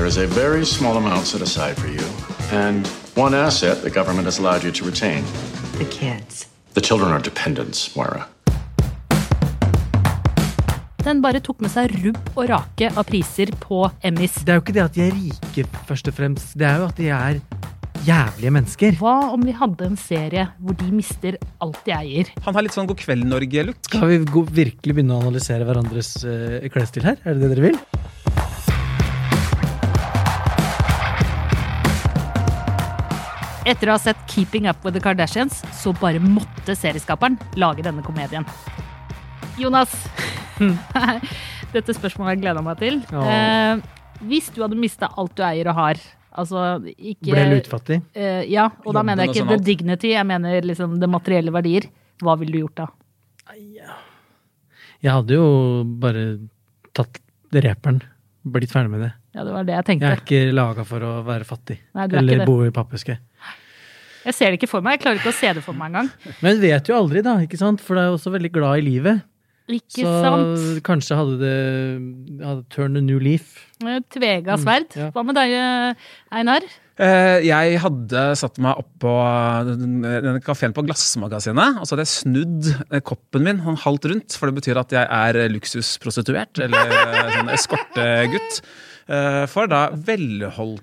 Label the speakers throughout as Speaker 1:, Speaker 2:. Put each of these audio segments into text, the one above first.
Speaker 1: There is a very small amount set aside for you, and one asset the government has allowed you to retain.
Speaker 2: The kids.
Speaker 1: The children are dependents, Moira.
Speaker 3: Den bare tok med seg rubb og rake av priser på Emmys.
Speaker 4: Det er jo ikke det at de er rike, først og fremst. Det er jo at de er jævlige mennesker.
Speaker 3: Hva om vi hadde en serie hvor de mister alt de eier?
Speaker 5: Han har litt sånn God kveld, Norge-look.
Speaker 4: Skal vi virkelig begynne å analysere hverandres uh, klesstil her? Er det det dere vil?
Speaker 3: Etter å ha sett Keeping Up With The Kardashians, så bare måtte serieskaperen lage denne komedien. Jonas, dette spørsmålet har jeg gleda meg til.
Speaker 4: Ja.
Speaker 3: Eh, hvis du hadde mista alt du eier og har, altså ikke
Speaker 4: Ble lutfattig?
Speaker 3: Eh, ja, og da
Speaker 5: Jobben
Speaker 3: mener jeg ikke
Speaker 5: sånn
Speaker 3: the dignity, jeg mener liksom det materielle verdier. Hva ville du gjort da?
Speaker 4: Jeg hadde jo bare tatt reperen. Blitt ferdig med det.
Speaker 3: Ja, det var det jeg
Speaker 4: Jeg
Speaker 3: tenkte.
Speaker 4: er ikke laga for å være fattig.
Speaker 3: Nei, du er
Speaker 4: Eller
Speaker 3: ikke det.
Speaker 4: bo i pappeske.
Speaker 3: Jeg ser det ikke for meg. Jeg klarer ikke å se det for meg engang.
Speaker 4: Men vet jo aldri, da. ikke sant? For du er jo også veldig glad i livet.
Speaker 3: Ikke
Speaker 4: Så
Speaker 3: sant?
Speaker 4: kanskje hadde det hadde turned a new leaf.
Speaker 3: Eh, Tvega sverd.
Speaker 4: ja.
Speaker 3: Hva med deg, eh, Einar?
Speaker 5: Eh, Jeg hadde satt meg opp på den den kafeen på Glassmagasinet, og så hadde jeg snudd koppen min sånn halvt rundt, for det betyr at jeg er luksusprostituert, eller sånn eskortegutt, eh, for da velholdte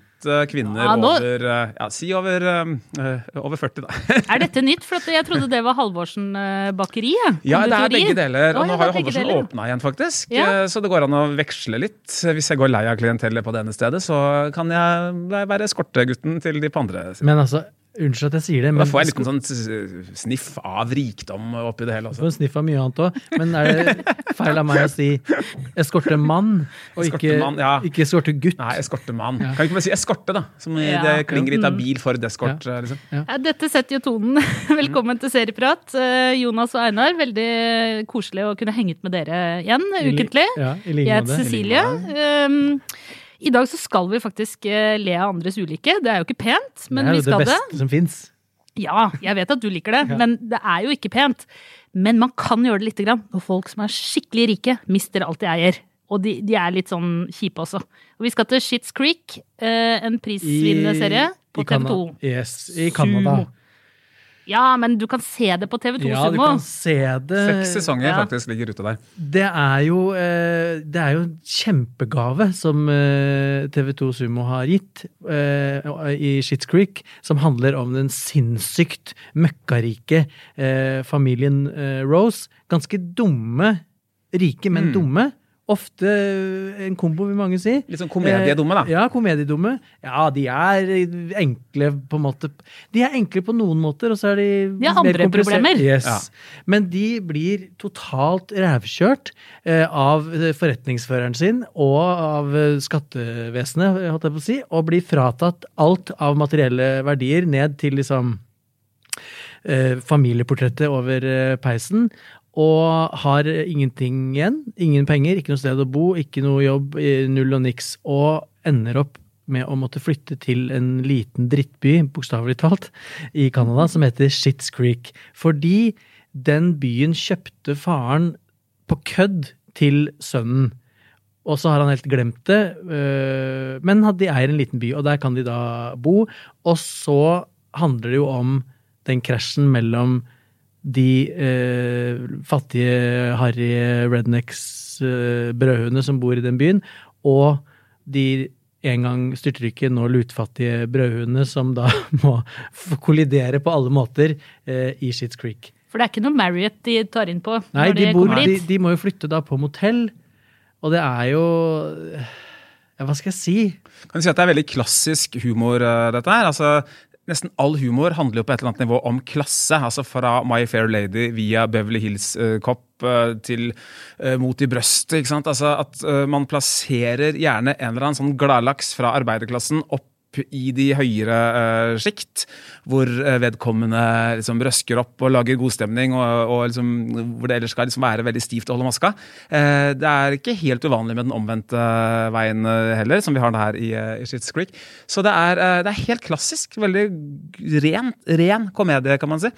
Speaker 5: kvinner
Speaker 3: Ja, nå-
Speaker 5: over eh, Ja, si over, eh, over 40, da.
Speaker 3: Er dette nytt? For jeg trodde det var Halvorsen eh, bakeri.
Speaker 5: Ja, det er begge deler. Og
Speaker 3: ja,
Speaker 5: nå har jo Halvorsen åpna igjen, faktisk.
Speaker 3: Ja.
Speaker 5: Eh, Så det går an å veksle litt. Hvis jeg går lei av klientellet på det ene stedet, så kan jeg være eskortegutten til de på andre. siden.
Speaker 4: Men altså, unnskyld at jeg sier det, men Da
Speaker 5: får jeg en sånn sniff av rikdom oppi det hele
Speaker 4: Du får en sniff av mye annet òg. Men er det feil av meg å si eskortemann, og ikke,
Speaker 5: Eskortemann, ja.
Speaker 4: ikke eskortegutt?
Speaker 5: Nei, eskortemann. Kan vi ikke bare si eskorte, da? Som i
Speaker 3: Ja.
Speaker 5: det klinger litt av
Speaker 3: Mm.
Speaker 5: bil for deskort. Liksom.
Speaker 3: Ja, dette setter jo tonen. Velkommen til Serieprat. Eh, Jonas og Einar, veldig koselig å kunne henge ut med dere igjen
Speaker 4: I
Speaker 3: ukentlig.
Speaker 4: Ja, i
Speaker 3: Jeg
Speaker 4: like
Speaker 3: heter
Speaker 4: måte.
Speaker 3: Cecilie. Um, I dag så skal vi faktisk eh, le av andres ulykke. Det er jo ikke pent, men
Speaker 4: det er
Speaker 3: vi
Speaker 4: jo
Speaker 3: skal
Speaker 4: det
Speaker 3: det.
Speaker 4: beste som fins.
Speaker 3: Ja, jeg vet at du liker det, men det er jo ikke pent. Men man kan gjøre det lite grann Og folk som er skikkelig rike, mister alt de eier. Og de, de er litt sånn kjipe også. Og vi skal til Shits Creek, eh, en prisvinnende serie på TV 2.
Speaker 4: Canada. Yes, I Canada.
Speaker 3: Ja, men du kan se det på TV2
Speaker 4: Ja, du
Speaker 3: Sumo.
Speaker 4: kan se det.
Speaker 5: Seks sesonger
Speaker 3: ja.
Speaker 5: faktisk ligger ute der.
Speaker 4: Det er jo, eh, det er jo en kjempegave som eh, TV2 Sumo har gitt eh, i Shits Creek, som handler om den sinnssykt møkkarike familien Rose. Ganske dumme. Rike, men
Speaker 5: Mm.
Speaker 4: dumme. Ofte en kombo, vil mange si.
Speaker 5: Litt sånn komediedumme, da.
Speaker 4: Eh, Ja, komediedumme. Ja, de er enkle på en måte. De er enkle på noen måter, og så er de
Speaker 3: De har andre problemer.
Speaker 4: Yes.
Speaker 5: Ja.
Speaker 4: Men de blir totalt rævkjørt eh, av forretningsføreren sin og av eh, skattevesenet, holdt jeg på å si, og blir fratatt alt av materielle verdier ned til liksom eh, familieportrettet over eh, peisen. Og har ingenting igjen. Ingen penger, ikke noe sted å bo, ikke noe jobb, eh, null og niks. Og ender opp med å måtte flytte til en liten drittby, bokstavelig talt, i Canada, som heter Shits Creek. Fordi den byen kjøpte faren på kødd til sønnen. Og så har han helt glemt det, øh, men de eier en liten by, og der kan de da bo. Og så handler det jo om den krasjen mellom de eh, fattige, harry rednecks brødhundene som bor i den byen, og de en gang styrtrike, nå lutfattige brødhundene som da må kollidere på alle måter eh, i Shits Creek.
Speaker 3: For det er ikke noe Marriott de tar inn på
Speaker 4: Nei,
Speaker 3: når
Speaker 4: de,
Speaker 3: de,
Speaker 4: bor, de, de må jo flytte da på motell, og det er jo ja, Hva skal jeg si?
Speaker 5: Kan du si at det er veldig klassisk humor, eh, dette her? Altså, nesten all humor handler jo på et eller annet nivå om klasse. Altså fra My Fair Lady via Beverly Hills eh, Cop eh, til eh, Mot i brøstet. ikke sant? Altså At man plasserer gjerne en eller annen sånn gladlaks fra arbeiderklassen opp i de høyere uh, sjikt, hvor eh, vedkommende liksom røsker opp og lager god stemning, og, og liksom, hvor det ellers skal liksom være veldig stivt å holde maska. Uh, det er ikke helt uvanlig med den omvendte veien heller, som vi har her i, i Schitt's Creek. Så det er, uh, det er helt klassisk. Veldig ren, ren komedie, kan man si.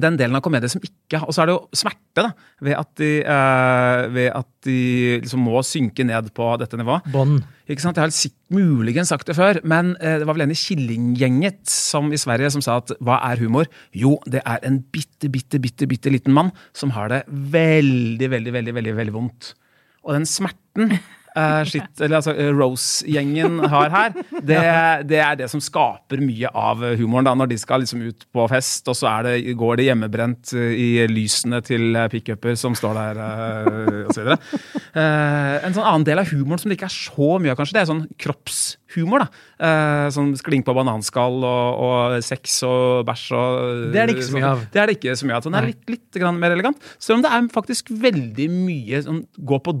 Speaker 5: Den delen av komedie som ikke Og så er det jo smerte, da, ved at de, eh, ved at de liksom må synke ned på dette nivået.
Speaker 4: Bånd.
Speaker 5: Ikke sant? Jeg har sikkert, muligens sagt det før, men eh, det var vel en i Killinggjenget som i Sverige som sa at hva er humor? Jo, det er en bitte, bitte, bitte, bitte liten mann som har det veldig, veldig, veldig, veldig, veldig vondt. Og den smerten shit, eller altså eh, Rose-gjengen har her, det, det er det som skaper mye av humoren. da, Når de skal liksom ut på fest, og så det, går det hjemmebrent eh, i lysene til pickuper som står der, eh, osv. Eh, en sånn annen del av humoren som det ikke er så mye av, kanskje, det er sånn kroppshumor. da. Sånn skling på bananskall og, og sex og bæsj og
Speaker 4: Det er det ikke så mye av.
Speaker 5: Det er det ikke så mye av. Så den er litt, litt grann mer elegant. Selv om det er faktisk veldig mye sånn gå på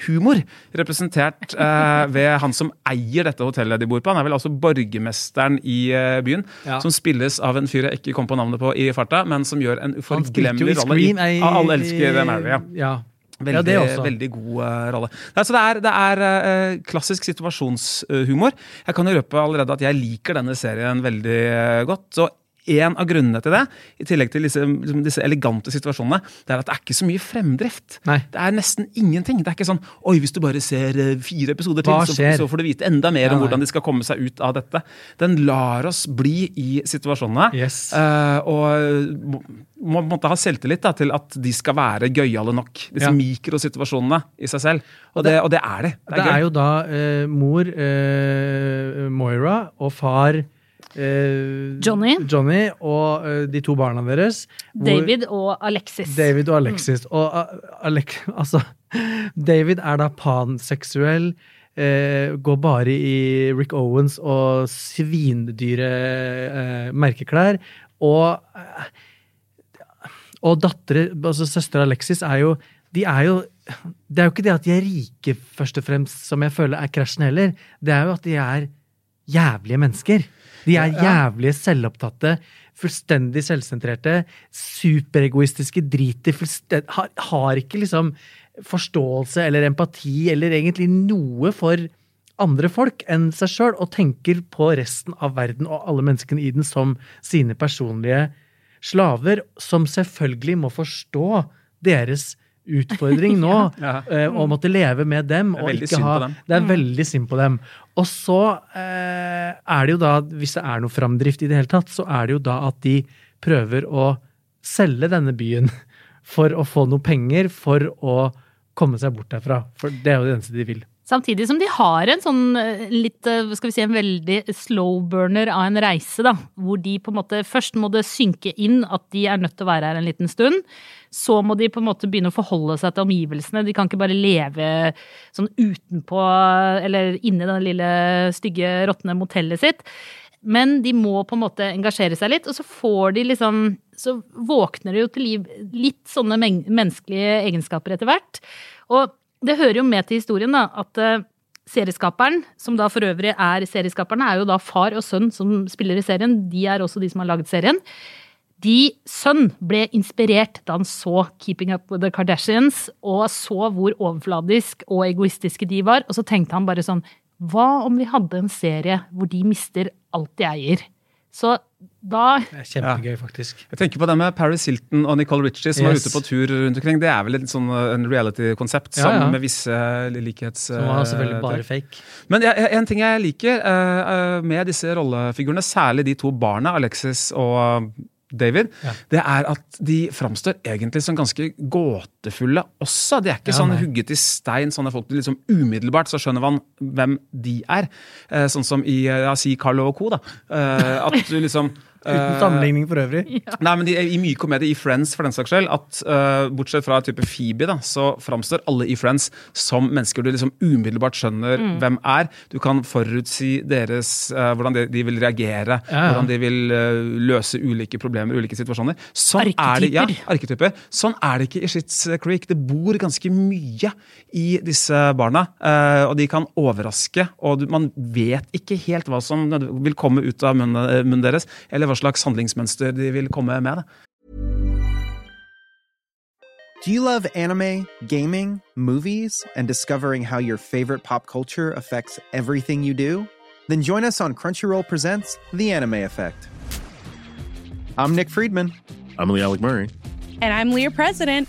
Speaker 5: do-humor. Representert eh, ved han som eier dette hotellet de bor på. Han er vel altså borgermesteren i eh, byen.
Speaker 4: Ja.
Speaker 5: Som spilles av en fyr jeg ikke kom på navnet på i farta, men som gjør en uforglemmelig rolle. i-
Speaker 4: i-
Speaker 5: Ja, alle elsker Mary, ja.
Speaker 4: ja.
Speaker 5: Veldig,
Speaker 4: Ja,
Speaker 5: veldig god uh, rolle. Nei, så det er, det er uh, klassisk situasjonshumor. Jeg kan jo røpe allerede at jeg liker denne serien veldig uh, godt. Så en av grunnene til det, i tillegg til disse, liksom, disse elegante situasjonene, det er at det er ikke så mye fremdrift.
Speaker 4: Nei.
Speaker 5: Det er nesten ingenting. Det er ikke sånn Oi, hvis du bare ser eh, fire episoder til, så, så får du vite enda mer
Speaker 4: Ja,
Speaker 5: om hvordan de skal komme seg ut av dette. Den lar oss bli i situasjonene.
Speaker 4: Yes.
Speaker 5: eh, og må, må på ha selvtillit da, til at de skal være gøyale nok. Disse
Speaker 4: Ja.
Speaker 5: mikrosituasjonene i seg selv. Og det, og det er de. Det
Speaker 4: Det
Speaker 5: er,
Speaker 4: er jo da eh, mor eh, Moira og far eh,
Speaker 3: Johnny.
Speaker 4: Johnny og eh, de to barna deres.
Speaker 3: David og Alexis.
Speaker 4: David og Alexis. Og uh, altså David er da panseksuell. Eh, går bare i Rick Owens og svindyre merkeklær. Og og dattere, altså søster Alexis, er jo de er jo Det er jo ikke det at de er rike, først og fremst, som jeg føler er krasjen heller. Det er jo at de er jævlige mennesker. De er jævlige selvopptatte, fullstendig selvsentrerte, superegoistiske, driter fullstendig har, har ikke liksom forståelse eller empati eller egentlig noe for andre folk enn seg sjøl, og tenker på resten av verden og alle menneskene i den som sine personlige slaver, som selvfølgelig må forstå deres utfordring nå,
Speaker 5: Ja.
Speaker 4: eh, og måtte leve med dem.
Speaker 5: Det er
Speaker 4: og
Speaker 5: veldig
Speaker 4: ikke
Speaker 5: synd
Speaker 4: ha,
Speaker 5: på dem.
Speaker 4: Det er veldig synd på dem. Og så eh, er det jo da, hvis det er noe framdrift i det hele tatt, så er det jo da at de prøver å selge denne byen for å få noe penger, for å komme seg bort derfra. For det er jo det eneste de vil.
Speaker 3: Samtidig som de har en sånn eh, litt, eh, skal vi si, en veldig slow burner av en reise, da. Hvor de på en måte Først må det synke inn at de er nødt til å være her en liten stund. Så må de på en måte begynne å forholde seg til omgivelsene. De kan ikke bare leve sånn utenpå, eller inni det lille stygge, råtne motellet sitt. Men de må på en måte engasjere seg litt, og så får de liksom Så våkner de jo til liv litt sånne menneskelige egenskaper etter hvert. Og det hører jo med til historien, da, at eh, serieskaperen, som da for øvrig er serieskaperne, er jo da far og sønn som spiller i serien. De er også de som har laget serien. De sønn ble inspirert da han så Keeping Up With The Kardashians, og så hvor overfladisk og egoistiske de var, og så tenkte han bare sånn Hva om vi hadde en serie hvor de mister alt de eier? Så da
Speaker 4: Det er kjempegøy, faktisk.
Speaker 5: Jeg tenker på det med Paris Hilton og Nicole Richie som
Speaker 4: yes.
Speaker 5: er ute på tur rundt omkring. Det er vel et sånn uh, en reality-konsept
Speaker 4: Ja,
Speaker 5: som
Speaker 4: ja.
Speaker 5: med visse likhets...
Speaker 4: Som var selvfølgelig
Speaker 5: uh,
Speaker 4: bare fake.
Speaker 5: Men jeg, en ting jeg liker uh, uh, med disse rollefigurene, særlig de to barna, Alexis og David,
Speaker 4: Ja.
Speaker 5: det er at de framstår egentlig som ganske gåtefulle også. De er ikke
Speaker 4: Ja,
Speaker 5: sånn hugget i stein, sånne folk du liksom umiddelbart så skjønner man hvem de er. Eh, sånn som i uh, ja, si Carlo og co. da. Eh, at du liksom
Speaker 4: Uten
Speaker 5: eh,
Speaker 4: sammenligning for øvrig.
Speaker 5: Nei, men de, I mye komedie, i Friends for den saks skyld, at uh, bortsett fra type Phoebe, da, så framstår alle i Friends som mennesker du liksom umiddelbart skjønner hvem er. Du kan forutsi deres, uh, hvordan de, de vil reagere,
Speaker 4: Ja, ja.
Speaker 5: hvordan de vil uh, løse ulike problemer, ulike situasjoner. Sånn Er det, ja,
Speaker 3: Arketyper.
Speaker 5: arketyper. Sånn er det ikke i Shits Creek. Det bor ganske mye i disse barna, og de kan overraske. Og du, man vet ikke helt hva som vil komme ut av munnen, munnen deres, eller hva slags handlingsmønster de vil komme med. det.
Speaker 2: Do you love anime, gaming, movies, and discovering how your favorite pop culture affects everything you do? Then join us on Crunchyroll Presents The Anime Effect. I'm Nick Friedman.
Speaker 6: I'm Lee Alec Murray.
Speaker 7: And I'm Leah President.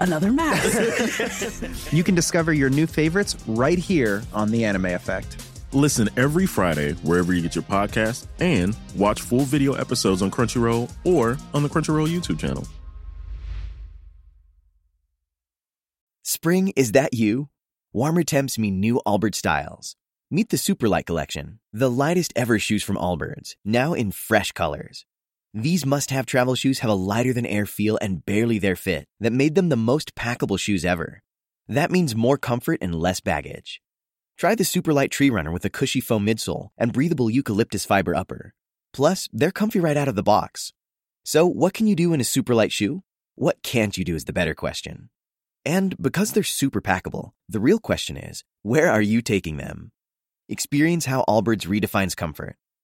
Speaker 8: another mask.
Speaker 2: you can discover your new favorites right here on The Anime Effect.
Speaker 6: Listen every Friday wherever you get your podcast and watch full video episodes on Crunchyroll or on the Crunchyroll YouTube channel.
Speaker 9: Spring, is that you? Warmer temps mean new Allbirds styles. Meet the Superlight Collection, the lightest ever shoes from Allbirds, now in fresh colors. These must have travel shoes have a lighter than air feel and barely their fit that made them the most packable shoes ever. That means more comfort and less baggage. Try the Superlight Tree Runner with a cushy foam midsole and breathable eucalyptus fiber upper. Plus, they're comfy right out of the box. So, what can you do in a Superlight shoe? What can't you do is the better question. And because they're super packable, the real question is, where are you taking them? Experience how Allbirds redefines comfort.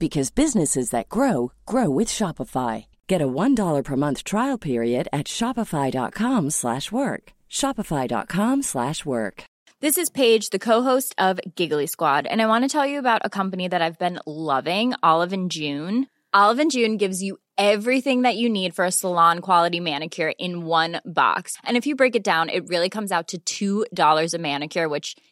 Speaker 10: because businesses that grow grow with Shopify. Get a $1 per month trial period at shopify.com/work. slash work. shopify.com/work. slash work.
Speaker 11: This is Paige, the co-host of Giggly Squad, and I want to tell you about a company that I've been loving, Olive and June. Olive and June gives you everything that you need for a salon quality manicure in one box. And if you break it down, it really comes out to $2 a manicure, which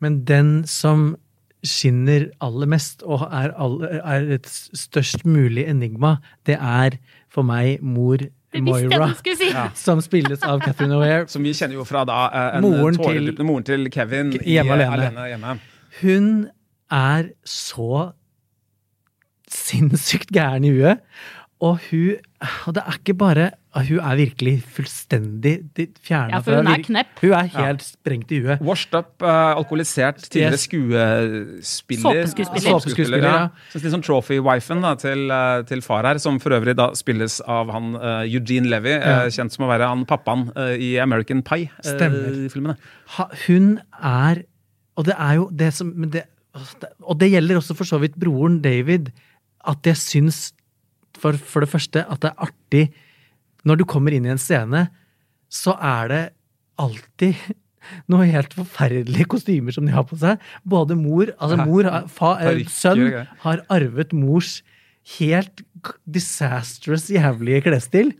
Speaker 4: Men den som skinner aller mest og er, all, er et størst mulig enigma, det er for meg mor Moira,
Speaker 3: si!
Speaker 5: Ja.
Speaker 4: som spilles av Catherine O'Hare.
Speaker 5: Som vi kjenner jo fra da eh, en
Speaker 4: Moren til-
Speaker 5: moren til Kevin i,
Speaker 4: Hjemme
Speaker 5: i,
Speaker 4: alene.
Speaker 5: alene hjemme.
Speaker 4: Hun er så sinnssykt gæren i huet. Og hun Og det er ikke bare Hun er virkelig fullstendig fjerna
Speaker 3: Ja, for hun er knepp.
Speaker 4: Hun er helt sprengt i huet.
Speaker 5: Washed up, uh, alkoholisert, tidligere skuespiller.
Speaker 3: Såpeskuespiller.
Speaker 4: Såpeskuespiller, ja.
Speaker 5: Så litt sånn trophy-wifen til, eh, til far her, som for øvrig da spilles av han uh, Eugene Levy,
Speaker 4: Ja.
Speaker 5: kjent som å være han pappaen i American. Pie-filmene.
Speaker 4: Hun er Og det er jo det som men det, Og det gjelder også for så vidt broren David. At jeg syns, for, for det første, at det er artig Når du kommer inn i en scene, så er det alltid noe helt forferdelige kostymer som de har på seg. Både mor, altså mor, fa, eh,
Speaker 5: Parykker og
Speaker 4: sønn har arvet mors helt disastrous jævlige klesstil.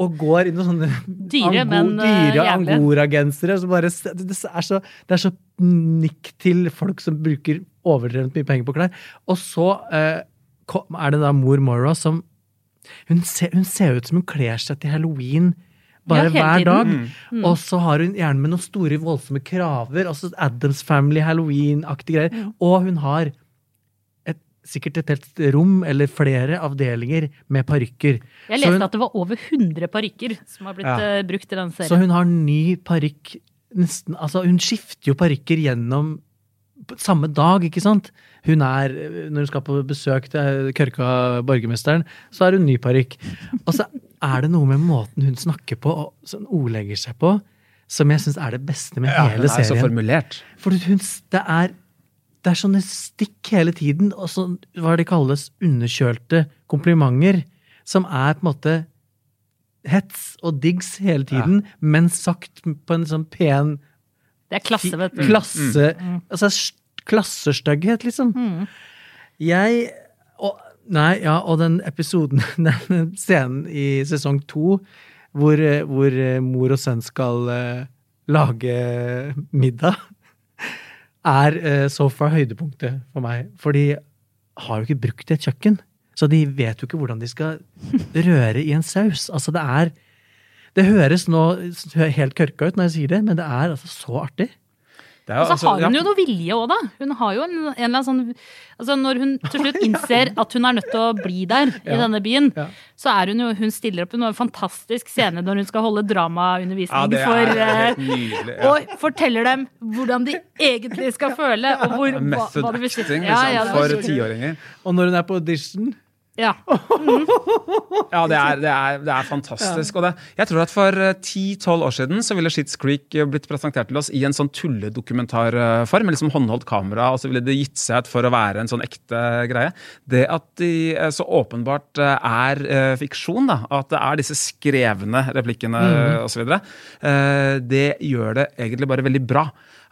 Speaker 4: Og går i noen sånne
Speaker 3: Dyre, men, eh,
Speaker 4: dyre angoragensere. som Det det så, det er så nikk til folk som bruker overdrevent mye penger på klær. Og så eh, er det da mor Mora som hun ser, hun ser ut som hun kler seg til halloween bare
Speaker 3: Ja,
Speaker 4: hver dag.
Speaker 3: Mm. Mm.
Speaker 4: Og så har hun gjerne med noen store, voldsomme kraver. Altså Adams Family, Halloween-aktige greier.
Speaker 3: Mm.
Speaker 4: Og hun har et, sikkert et helt rom eller flere avdelinger med parykker.
Speaker 3: Jeg leste
Speaker 4: hun-
Speaker 3: at det var over 100 parykker som har blitt
Speaker 4: Ja.
Speaker 3: eh, brukt i den
Speaker 4: Så hun har ny parykk nesten Altså, hun skifter jo parykker gjennom samme dag, ikke sant? Hun er, Når hun skal på besøk til Kørka borgermesteren, så har hun ny parykk. Og så er det noe med måten hun snakker på, og sånn ordlegger seg på, som jeg syns er det beste med
Speaker 5: Ja,
Speaker 4: hele
Speaker 5: den er så formulert.
Speaker 4: For hun, det er det er sånne stikk hele tiden, og så, hva det kalles underkjølte komplimenter, som er på en måte hets og diggs hele tiden, men sagt på en sånn pen
Speaker 3: Det er klasse, vet du.
Speaker 4: Klasse,
Speaker 3: Mm.
Speaker 4: altså s- klassestygghet, liksom.
Speaker 3: Mm.
Speaker 4: Jeg og, Nei, ja, og den episoden, den scenen i sesong to, hvor, hvor eh, mor og sønn skal uh, lage middag, er uh, så fra høydepunktet for meg. For de har jo ikke brukt et kjøkken. Så de vet jo ikke hvordan de skal røre i en saus. Altså, det er Det høres nå helt kørka ut når jeg sier det, men det er altså så artig.
Speaker 5: Det er
Speaker 3: Og så
Speaker 5: altså-
Speaker 3: har hun
Speaker 5: ja.
Speaker 3: jo noe vilje òg, da. Hun har jo en, en eller annen sånn Altså Når hun til slutt innser at hun er nødt til å bli der, i denne byen,
Speaker 4: Ja.
Speaker 3: så er hun jo Hun stiller opp. Hun har en fantastisk scene når hun skal holde dramaundervisning
Speaker 5: Ja,
Speaker 3: for
Speaker 5: helt nydelig. Ja.
Speaker 3: Og forteller dem hvordan de egentlig skal føle, og hvor, hva,
Speaker 5: Method
Speaker 3: hva det vil si.
Speaker 5: acting
Speaker 3: Ja,
Speaker 5: liksom, for tiåringer.
Speaker 4: Og når hun er på audition
Speaker 3: Ja.
Speaker 5: Ja, det er, det er, det er fantastisk. Og det, jeg tror at for eh, 10-12 år siden så ville Shits Creek eh, blitt presentert til oss i en sånn tulledokumentarform, med liksom håndholdt kamera, og så ville det gitt seg ut for å være en sånn ekte greie. Det at de eh, så åpenbart eh, er eh, fiksjon, da, at det er disse skrevne replikkene
Speaker 12: mm.
Speaker 5: og osv., eh, det gjør det egentlig bare veldig bra.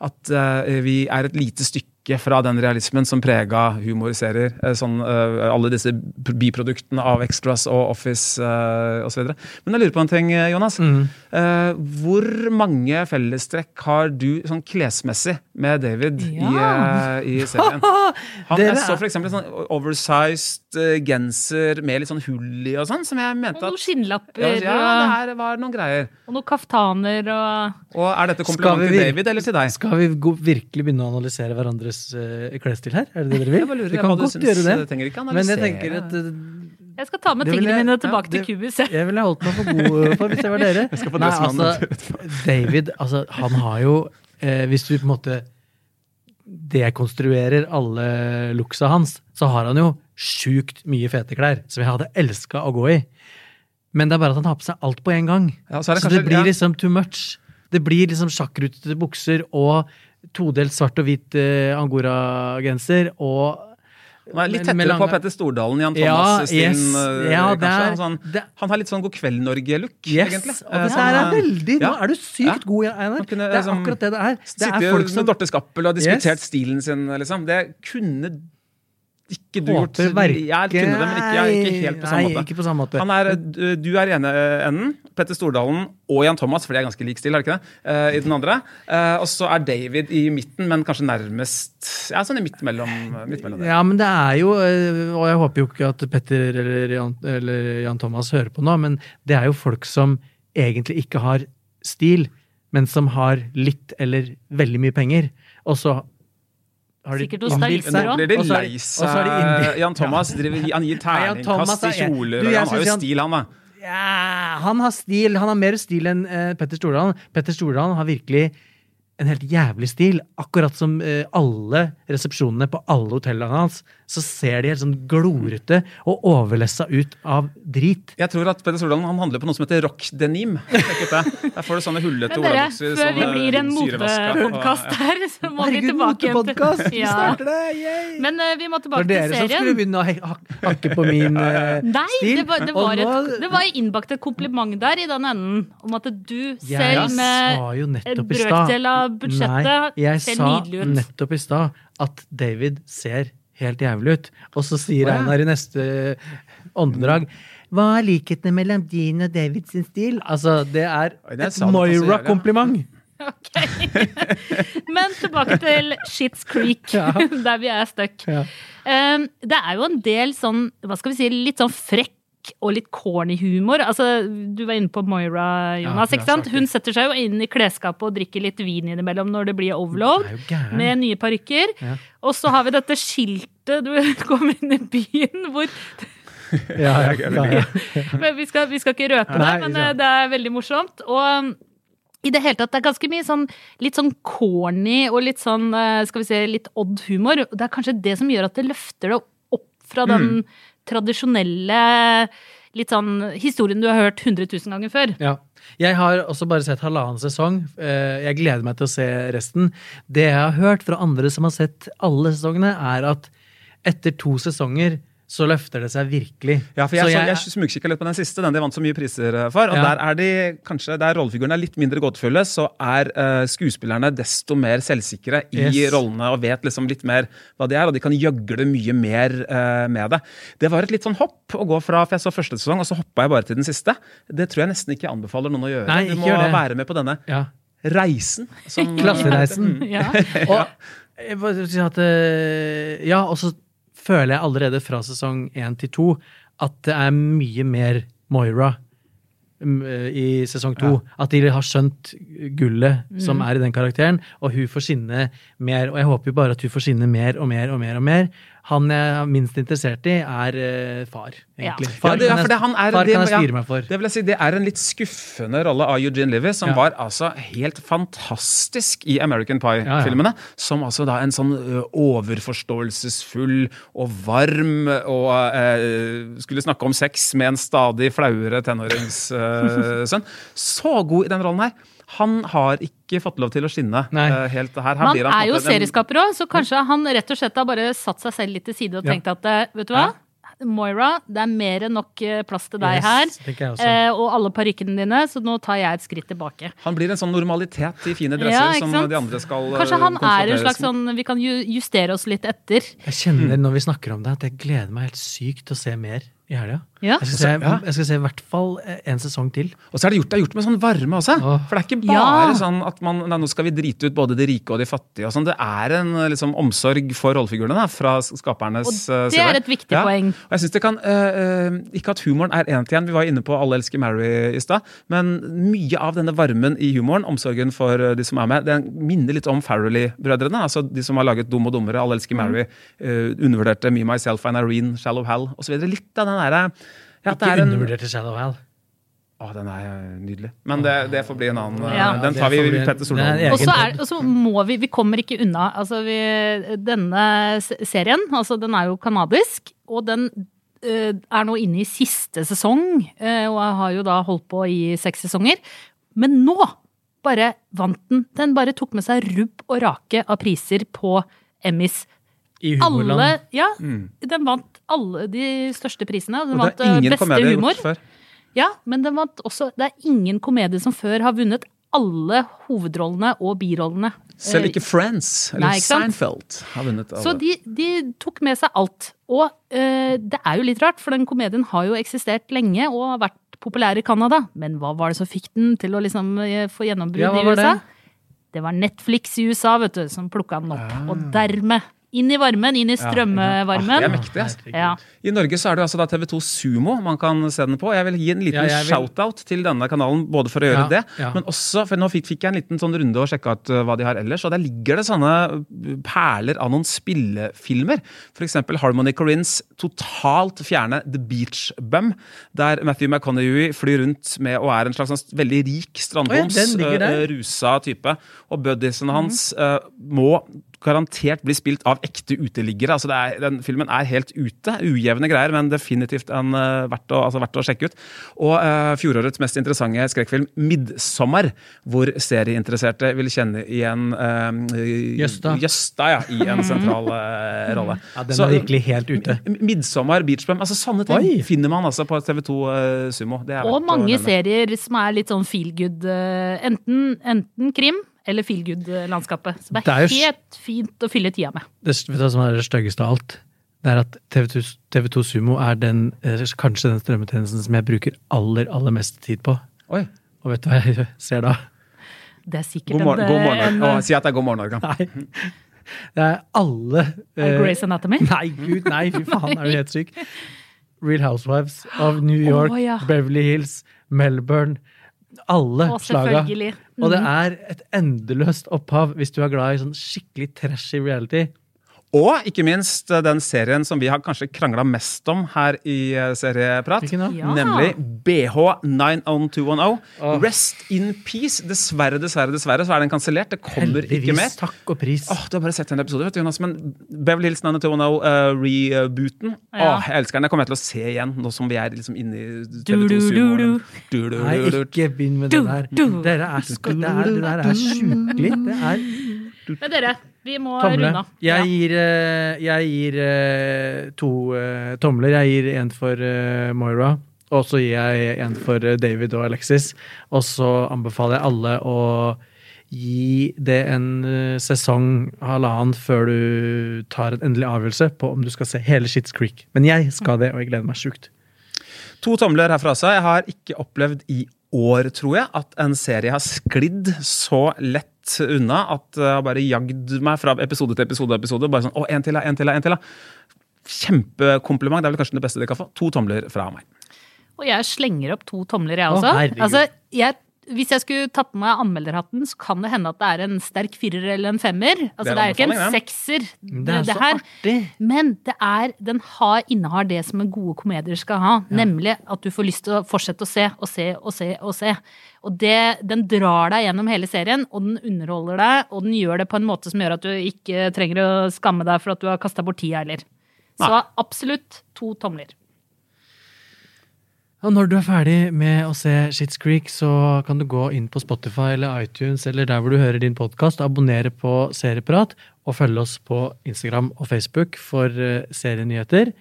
Speaker 5: At eh, vi er et lite stykke fra den realismen som prega humorserier. eh, sånn, eh, alle disse biproduktene av Extras og Office uh, osv. Men jeg lurer på en ting, eh, Jonas. Eh, hvor mange fellestrekk har du sånn klesmessig med David i,
Speaker 4: Ja.
Speaker 5: eh, i serien? Han,
Speaker 4: er
Speaker 5: så f.eks. sånn oversized eh, genser med litt sånn hull i og sånn, som jeg mente
Speaker 3: Og
Speaker 5: at
Speaker 3: noen skinnlapper
Speaker 5: ja, ja, det her var noen greier.
Speaker 3: og noen kaftaner og
Speaker 5: Og er dette kompliment
Speaker 4: vi
Speaker 5: til David eller til deg?
Speaker 4: Skal vi virkelig begynne å analysere hverandres klesstil her? Er det det dere vil?
Speaker 5: Lurer
Speaker 4: vi kan godt
Speaker 5: syns.
Speaker 4: gjøre det.
Speaker 5: Jeg ikke
Speaker 4: Men jeg tenker at uh,
Speaker 3: Jeg skal ta med tingene
Speaker 4: jeg-
Speaker 3: mine
Speaker 4: ja,
Speaker 3: tilbake
Speaker 4: det-
Speaker 3: til kubus. jeg.
Speaker 4: Jeg ville holdt meg for god for hvis jeg var dere.
Speaker 5: Jeg skal få
Speaker 4: Nei, altså, David, altså, han har jo eh, Hvis du på en måte dekonstruerer alle looksa hans, så har han jo sjukt mye fete klær, som jeg hadde elska å gå i. Men det er bare at han har på seg alt på en gang.
Speaker 5: Ja, så det
Speaker 4: så
Speaker 5: kanskje-
Speaker 4: det blir liksom too much. Det blir liksom sjakkrutete bukser og todelt svart og hvit eh, angora-genser og
Speaker 5: litt tettere
Speaker 4: lange...
Speaker 5: på Petter Stordalen, Jan
Speaker 4: Ja,
Speaker 5: Thomas sin
Speaker 4: yes.
Speaker 5: eh,
Speaker 4: Ja, det
Speaker 5: kanskje.
Speaker 4: er-
Speaker 5: Altså, han,
Speaker 4: det-
Speaker 5: han har litt sånn God kveld-Norge-look,
Speaker 4: Yes,
Speaker 5: egentlig.
Speaker 4: og det er
Speaker 5: sånn, eh,
Speaker 4: veldig Nå er du sykt god, Einar.
Speaker 5: Kunne
Speaker 4: Det er
Speaker 5: liksom
Speaker 4: akkurat det det er. Det er folk som
Speaker 5: med Dorte Skappel og diskutert
Speaker 4: Yes.
Speaker 5: stilen sin, liksom. Det kunne ikke du gjort. Jeg kunne det, men ikke, jeg, ikke helt på samme
Speaker 4: Nei,
Speaker 5: måte.
Speaker 4: på samme måte.
Speaker 5: Han er, du du er i ene enden, Petter Stordalen og Jan Thomas, for de er ganske lik stil, er det ikke det? Uh, I den andre. Uh, og så er David i midten, men kanskje nærmest Ja, sånn i midt mellom, midt mellom det.
Speaker 4: Ja, men det er jo Og jeg håper jo ikke at Petter eller Jan, eller Jan Thomas hører på nå, men det er jo folk som egentlig ikke har stil, men som har litt eller veldig mye penger. Og så har de
Speaker 3: Sikkert hos stylister
Speaker 4: òg.
Speaker 5: Nå blir de
Speaker 4: og så har
Speaker 5: lei seg. Jan Thomas driver, han gir terningkast i
Speaker 4: er-
Speaker 5: kjoler.
Speaker 4: Du,
Speaker 5: han har jo stil, han da.
Speaker 4: Ja, han har stil. Han har mer stil enn uh, Petter Stordalen. Petter Stordalen har virkelig en helt jævlig stil. Akkurat som eh, alle resepsjonene på alle hotellene hans, så ser de helt sånn glorete og overlessa ut av drit.
Speaker 5: Jeg tror at Peder Stordalen han handler på noe som heter rock denim. Der får du sånne hullete olabukser.
Speaker 3: før vi blir en motepodkast her, så må vi tilbake igjen
Speaker 4: motepodkast! Vi
Speaker 3: Ja.
Speaker 4: starter det! Yay!
Speaker 3: Men uh, vi må
Speaker 4: Det var dere som skulle begynne å hakke på min uh,
Speaker 3: Nei,
Speaker 4: stil.
Speaker 3: det var, det, var et, innbakt et kompliment der i den enden. Om at du selv med en brøkdel av budsjettet
Speaker 4: Nei, jeg
Speaker 3: ser
Speaker 4: sa
Speaker 3: nydelig ut.
Speaker 4: nettopp i stad at David ser helt jævlig ut. Og så sier. Einar i neste åndedrag Hva er likhetene mellom din og Davids stil? Altså, det er
Speaker 5: Oi, det
Speaker 4: et
Speaker 5: sa.
Speaker 4: Moira-kompliment. Ok.
Speaker 3: Men tilbake til Shits Creek,
Speaker 4: Ja.
Speaker 3: der vi er stuck.
Speaker 4: Ja.
Speaker 3: Um, det er jo en del sånn, hva skal vi si, litt sånn frekk og litt corny humor. Altså, du var inne på Moira, Jonas.
Speaker 4: Ja,
Speaker 3: ikke sant? Hun setter seg jo inn i klesskapet og drikker litt vin innimellom når det blir overload.
Speaker 4: Er gæren.
Speaker 3: Med nye parykker.
Speaker 4: Ja.
Speaker 3: Og så har vi dette skiltet du kommer inn i byen hvor
Speaker 4: Ja, ja,
Speaker 3: men vi, skal, vi skal ikke røpe det, men det er veldig morsomt. Og um, i det hele tatt, det er ganske mye sånn litt sånn corny og litt sånn, eh, skal vi si, litt odd humor. Det er kanskje det som gjør at det løfter det opp fra den
Speaker 4: Mm.
Speaker 3: Tradisjonelle litt sånn historien du har hørt 100 000 ganger før.
Speaker 4: Ja. Jeg har også bare sett halvannen sesong. Eh, Jeg gleder meg til å se resten. Det jeg har hørt fra andre som har sett alle sesongene, er at etter to sesonger så løfter det seg virkelig.
Speaker 5: Ja, for jeg,
Speaker 4: Så
Speaker 5: så, jeg smugkikka litt på den siste, den de vant så mye priser eh, for. Og
Speaker 4: Ja.
Speaker 5: der er de, kanskje der rollefigurene er litt mindre gåtefulle, så er uh, skuespillerne desto mer selvsikre i
Speaker 4: Yes.
Speaker 5: rollene og vet liksom litt mer hva de er, og de kan gjøgle mye mer uh, med det. Det var et litt sånn hopp å gå fra For jeg så første sesong, og så hoppa jeg bare til den siste. Det tror jeg nesten ikke jeg anbefaler noen å gjøre.
Speaker 4: Nei,
Speaker 5: du må være med på denne
Speaker 4: Ja.
Speaker 5: reisen. som-
Speaker 4: Klassereisen.
Speaker 3: Ja.
Speaker 4: Og jeg Ja, og så føler jeg allerede fra sesong én til to at det er mye mer Moira mm, eh, i sesong to. At de har skjønt gullet som
Speaker 3: Mm.
Speaker 4: er i den karakteren, og hun får skinne mer. Og jeg håper jo bare at hun får skinne mer og mer og mer og mer. Han jeg er minst interessert i, er far, egentlig.
Speaker 5: Ja,
Speaker 4: Far,
Speaker 5: det,
Speaker 4: kan
Speaker 5: det,
Speaker 4: jeg-
Speaker 5: er,
Speaker 4: far
Speaker 5: det,
Speaker 4: kan jeg styre meg for.
Speaker 5: Det vil jeg si, det er en litt skuffende rolle av Eugene Livy, som
Speaker 4: Ja.
Speaker 5: var altså helt fantastisk i American Pie-filmene. Som altså da en sånn overforståelsesfull og varm og uh, skulle snakke om sex med en stadig flauere tenåringssønn. Så god i den rollen her. Han har ikke fått lov til å skinne eh, helt her. her
Speaker 3: Man
Speaker 5: blir
Speaker 3: er jo serieskaper òg, så kanskje han rett og slett har bare satt seg selv litt til side og
Speaker 5: Ja.
Speaker 3: tenkt at eh, vet du hva? Moira, det er mer enn nok eh, plass til deg
Speaker 5: Yes,
Speaker 3: her. Eh, og alle parykkene dine, så nå tar jeg et skritt tilbake.
Speaker 5: Han blir en sånn normalitet i fine dresser
Speaker 3: Ja,
Speaker 5: som de andre skal
Speaker 3: Kanskje han er en slags sånn Vi kan justere oss litt etter.
Speaker 4: Jeg kjenner når vi snakker om det, at jeg gleder meg helt sykt til å se mer i helga.
Speaker 3: Ja.
Speaker 4: Jeg, skal se- jeg skal se i hvert fall en sesong til.
Speaker 5: Og så er det gjort, det er gjort med sånn varme også. For det er ikke
Speaker 4: Ja.
Speaker 5: bare sånn at man, nei, nå skal vi drite ut både de rike og de fattige. og sånn. Det er en liksom, omsorg for rollefigurene fra skapernes
Speaker 3: Og det
Speaker 5: eh,
Speaker 3: er et viktig poeng.
Speaker 5: Og jeg synes det kan, eh, eh, Ikke at humoren er én til én, vi var inne på Alle elsker Mary i stad. Men mye av denne varmen i humoren, omsorgen for eh, de som er med, den minner litt om Farrelly-brødrene. altså De som har laget Dum og dummere, Alle elsker Mary, eh, undervurderte Me, Myself and Irene, Shallow Hal osv. Litt av den derre ja,
Speaker 4: Ikke
Speaker 5: er en-
Speaker 4: Shallow Hal.
Speaker 5: å, den er nydelig. Men det, det får bli en annen.
Speaker 3: Ja.
Speaker 5: Den tar vi i Petter
Speaker 4: er
Speaker 5: Stordalen.
Speaker 3: Og så må vi Vi kommer ikke unna. Altså, vi, denne serien, altså, den er jo kanadisk, og den uh, er nå inne i siste sesong, uh, og har jo da holdt på i seks sesonger. Men nå bare vant den. Den bare tok med seg rubb og rake av priser på Emmys.
Speaker 4: I
Speaker 3: Alle, ja,
Speaker 5: Mm.
Speaker 3: den vant alle de største prisene. Den
Speaker 5: Og
Speaker 3: vant
Speaker 5: det er
Speaker 3: eh,
Speaker 5: ingen
Speaker 3: beste humor.
Speaker 5: før.
Speaker 3: Ja, men den vant også Det er ingen komedie som før har vunnet alle hovedrollene og birollene.
Speaker 5: Selv
Speaker 3: Eh,
Speaker 5: ikke Friends eller
Speaker 3: Nei, ikke?
Speaker 5: Seinfeld har vunnet alle.
Speaker 3: Så de, de tok med seg alt. Og uh, det er jo litt rart, for den komedien har jo eksistert lenge og har vært populær i Canada. Men hva var det som fikk den til å liksom få gjennombrudd
Speaker 4: Ja,
Speaker 3: i USA?
Speaker 4: det?
Speaker 3: Det var Netflix i USA, vet du, som plukka den opp.
Speaker 5: Ja.
Speaker 3: Og dermed inn i varmen, inn i strømmevarmen.
Speaker 5: Ja, det er mektig.
Speaker 3: Ja.
Speaker 5: I Norge så er det altså da TV2 Sumo man kan se den på. Jeg vil gi en liten
Speaker 4: Ja, vil-
Speaker 5: shout-out til denne kanalen, både for å gjøre
Speaker 4: Ja,
Speaker 5: det,
Speaker 4: ja.
Speaker 5: men også For nå fikk, fikk jeg en liten sånn runde og sjekka ut uh, hva de har ellers, og der ligger det sånne uh, perler av noen spillefilmer. For eksempel Harmony Corins totalt fjerne The Beach Bum, der Matthew McConaughey flyr rundt med og er en slags sånn veldig rik strandboms,
Speaker 4: oh, den ligger der.
Speaker 5: rusa type, og buddiesen hans uh, må garantert bli spilt av ekte uteliggere. Altså det er, den filmen er helt ute. Ujevne greier, men definitivt en, uh, verdt, å, altså verdt å sjekke ut. Og uh, fjorårets mest interessante skrekkfilm, 'Midtsommer', hvor serieinteresserte vil kjenne igjen uh,
Speaker 4: Jøsta.
Speaker 5: Jøsta ja, i en sentral uh, rolle.
Speaker 4: Ja, den
Speaker 5: Så-
Speaker 4: er virkelig helt ute.
Speaker 5: Midtsommer, Beach altså sånne ting
Speaker 4: Oi.
Speaker 5: finner man altså på TV2 uh, Sumo. Det er
Speaker 3: Og mange serier som er litt sånn feel good. eh, Enten, enten krim eller feel good-landskapet. Så det
Speaker 4: Det
Speaker 3: er,
Speaker 4: er jo s-
Speaker 3: helt fint å fylle tida med.
Speaker 4: Det, vet du hva som er det styggeste av alt? Det er at TV2, TV2 Sumo er den, eh, kanskje den strømmetjenesten som jeg bruker aller, aller mest tid på.
Speaker 5: Oi.
Speaker 4: Og vet du hva jeg ser da?
Speaker 3: Det er sikkert
Speaker 5: God morgen,
Speaker 3: en,
Speaker 5: god morgen.
Speaker 3: en,
Speaker 5: Å, si at det er god morgen, Norge.
Speaker 4: Nei. Det er alle
Speaker 3: Er det
Speaker 4: eh,
Speaker 3: Grey's Anatomy?
Speaker 4: Nei, gud, nei, fy faen, er du helt syk? Real Housewives of New York,
Speaker 3: oh, ja.
Speaker 4: Beverly Hills, Melbourne. Alle
Speaker 3: og
Speaker 4: slaga.
Speaker 3: selvfølgelig.
Speaker 4: Og det
Speaker 3: Mhm.
Speaker 4: er et endeløst opphav hvis du er glad i sånn skikkelig trashy reality.
Speaker 5: Og ikke minst eh, den serien som vi har kanskje krangla mest om her i eh, Serieprat.
Speaker 3: Ja.
Speaker 5: Nemlig BH90210. Rest in peace. Dessverre, dessverre, dessverre så er den kansellert. Det kommer ikke mer.
Speaker 4: Takk og pris.
Speaker 5: Åh, Du har bare sett en episode, vet du, Jonas. Men Beverly Hills 90210-rebooten
Speaker 3: Ja.
Speaker 5: Åh, Jeg elsker den. Jeg kommer til å se igjen, nå som vi er liksom inne i TV2
Speaker 3: du, du,
Speaker 5: Sumo.
Speaker 3: du.
Speaker 5: Du, du,
Speaker 4: Nei,
Speaker 5: du, du.
Speaker 4: ikke begynn med det der. Dere er, det, er, det der er sjukelig. Det er
Speaker 3: Men dere, vi må
Speaker 4: Tomle.
Speaker 3: runde av.
Speaker 4: Jeg gir, eh, jeg gir eh, to eh, tomler. Jeg gir en for Moira, og så gir jeg en for David og Alexis. Og så anbefaler jeg alle å gi det en sesong, halvannen, før du tar en endelig avgjørelse på om du skal se hele Shits Creek. Men jeg skal det, og jeg gleder meg sjukt.
Speaker 5: To tomler herfra også. Jeg har ikke opplevd i år, tror jeg, at en serie har sklidd så lett unna at jeg har bare jagd meg fra episode til episode. episode, Bare sånn Å, en til, en til, en til. Kjempekompliment. Det er vel kanskje det beste dere kan få. To tomler fra meg.
Speaker 3: Og jeg slenger opp to tomler, jeg også.
Speaker 4: Å,
Speaker 3: altså, jeg, hvis jeg skulle tatt på meg anmelderhatten, så kan det hende at det er en sterk firer eller en femmer. Altså,
Speaker 5: Det er
Speaker 3: det er jo ikke en sekser, det,
Speaker 4: det er
Speaker 3: det
Speaker 4: så
Speaker 3: her.
Speaker 4: artig.
Speaker 3: Men det er, den har, innehar det som en gode komedier skal ha. Nemlig at du får lyst til å fortsette å se og se og se og se. Og det, den drar deg gjennom hele serien, og den underholder deg, og den gjør det på en måte som gjør at du ikke trenger å skamme deg for at du har kasta bort tida heller. Så absolutt to tomler.
Speaker 4: Og når du er ferdig med å se Shits Creek, så kan du gå inn på Spotify eller iTunes eller der hvor du hører din podkast, abonnere på Serieprat og følge oss på Instagram og Facebook for eh, serienyheter.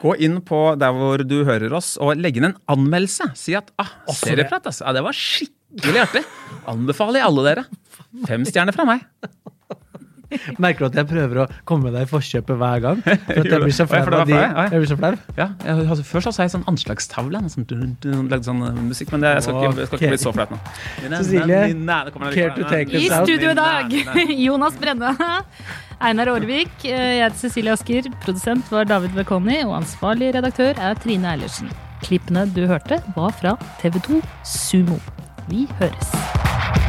Speaker 5: Gå inn på der hvor du hører oss, og legg inn en anmeldelse. Si at ah, serieprat, altså. Ja, det var skikkelig artig. Anbefaler jeg alle dere. Fem stjerner fra meg.
Speaker 4: Merker du at jeg prøver å komme deg i forkjøpet hver gang? For at jeg blir så flau de. Jeg blir så flau.
Speaker 5: Ja, jeg, altså, først har jeg sånn anslagstavle. Sånn, du, du, lagde sånn eh, musikk, men det, jeg skal ikke, jeg skal ikke bli så flaut nå.
Speaker 4: Cecilie, care to take this out?
Speaker 3: I studio i dag, Jonas Brenne, Einar Aarvik, jeg heter Cecilie Asker, produsent var David Bekoni, og ansvarlig redaktør er Trine Eilertsen. Klippene du hørte, var fra TV2 Sumo. Vi høres.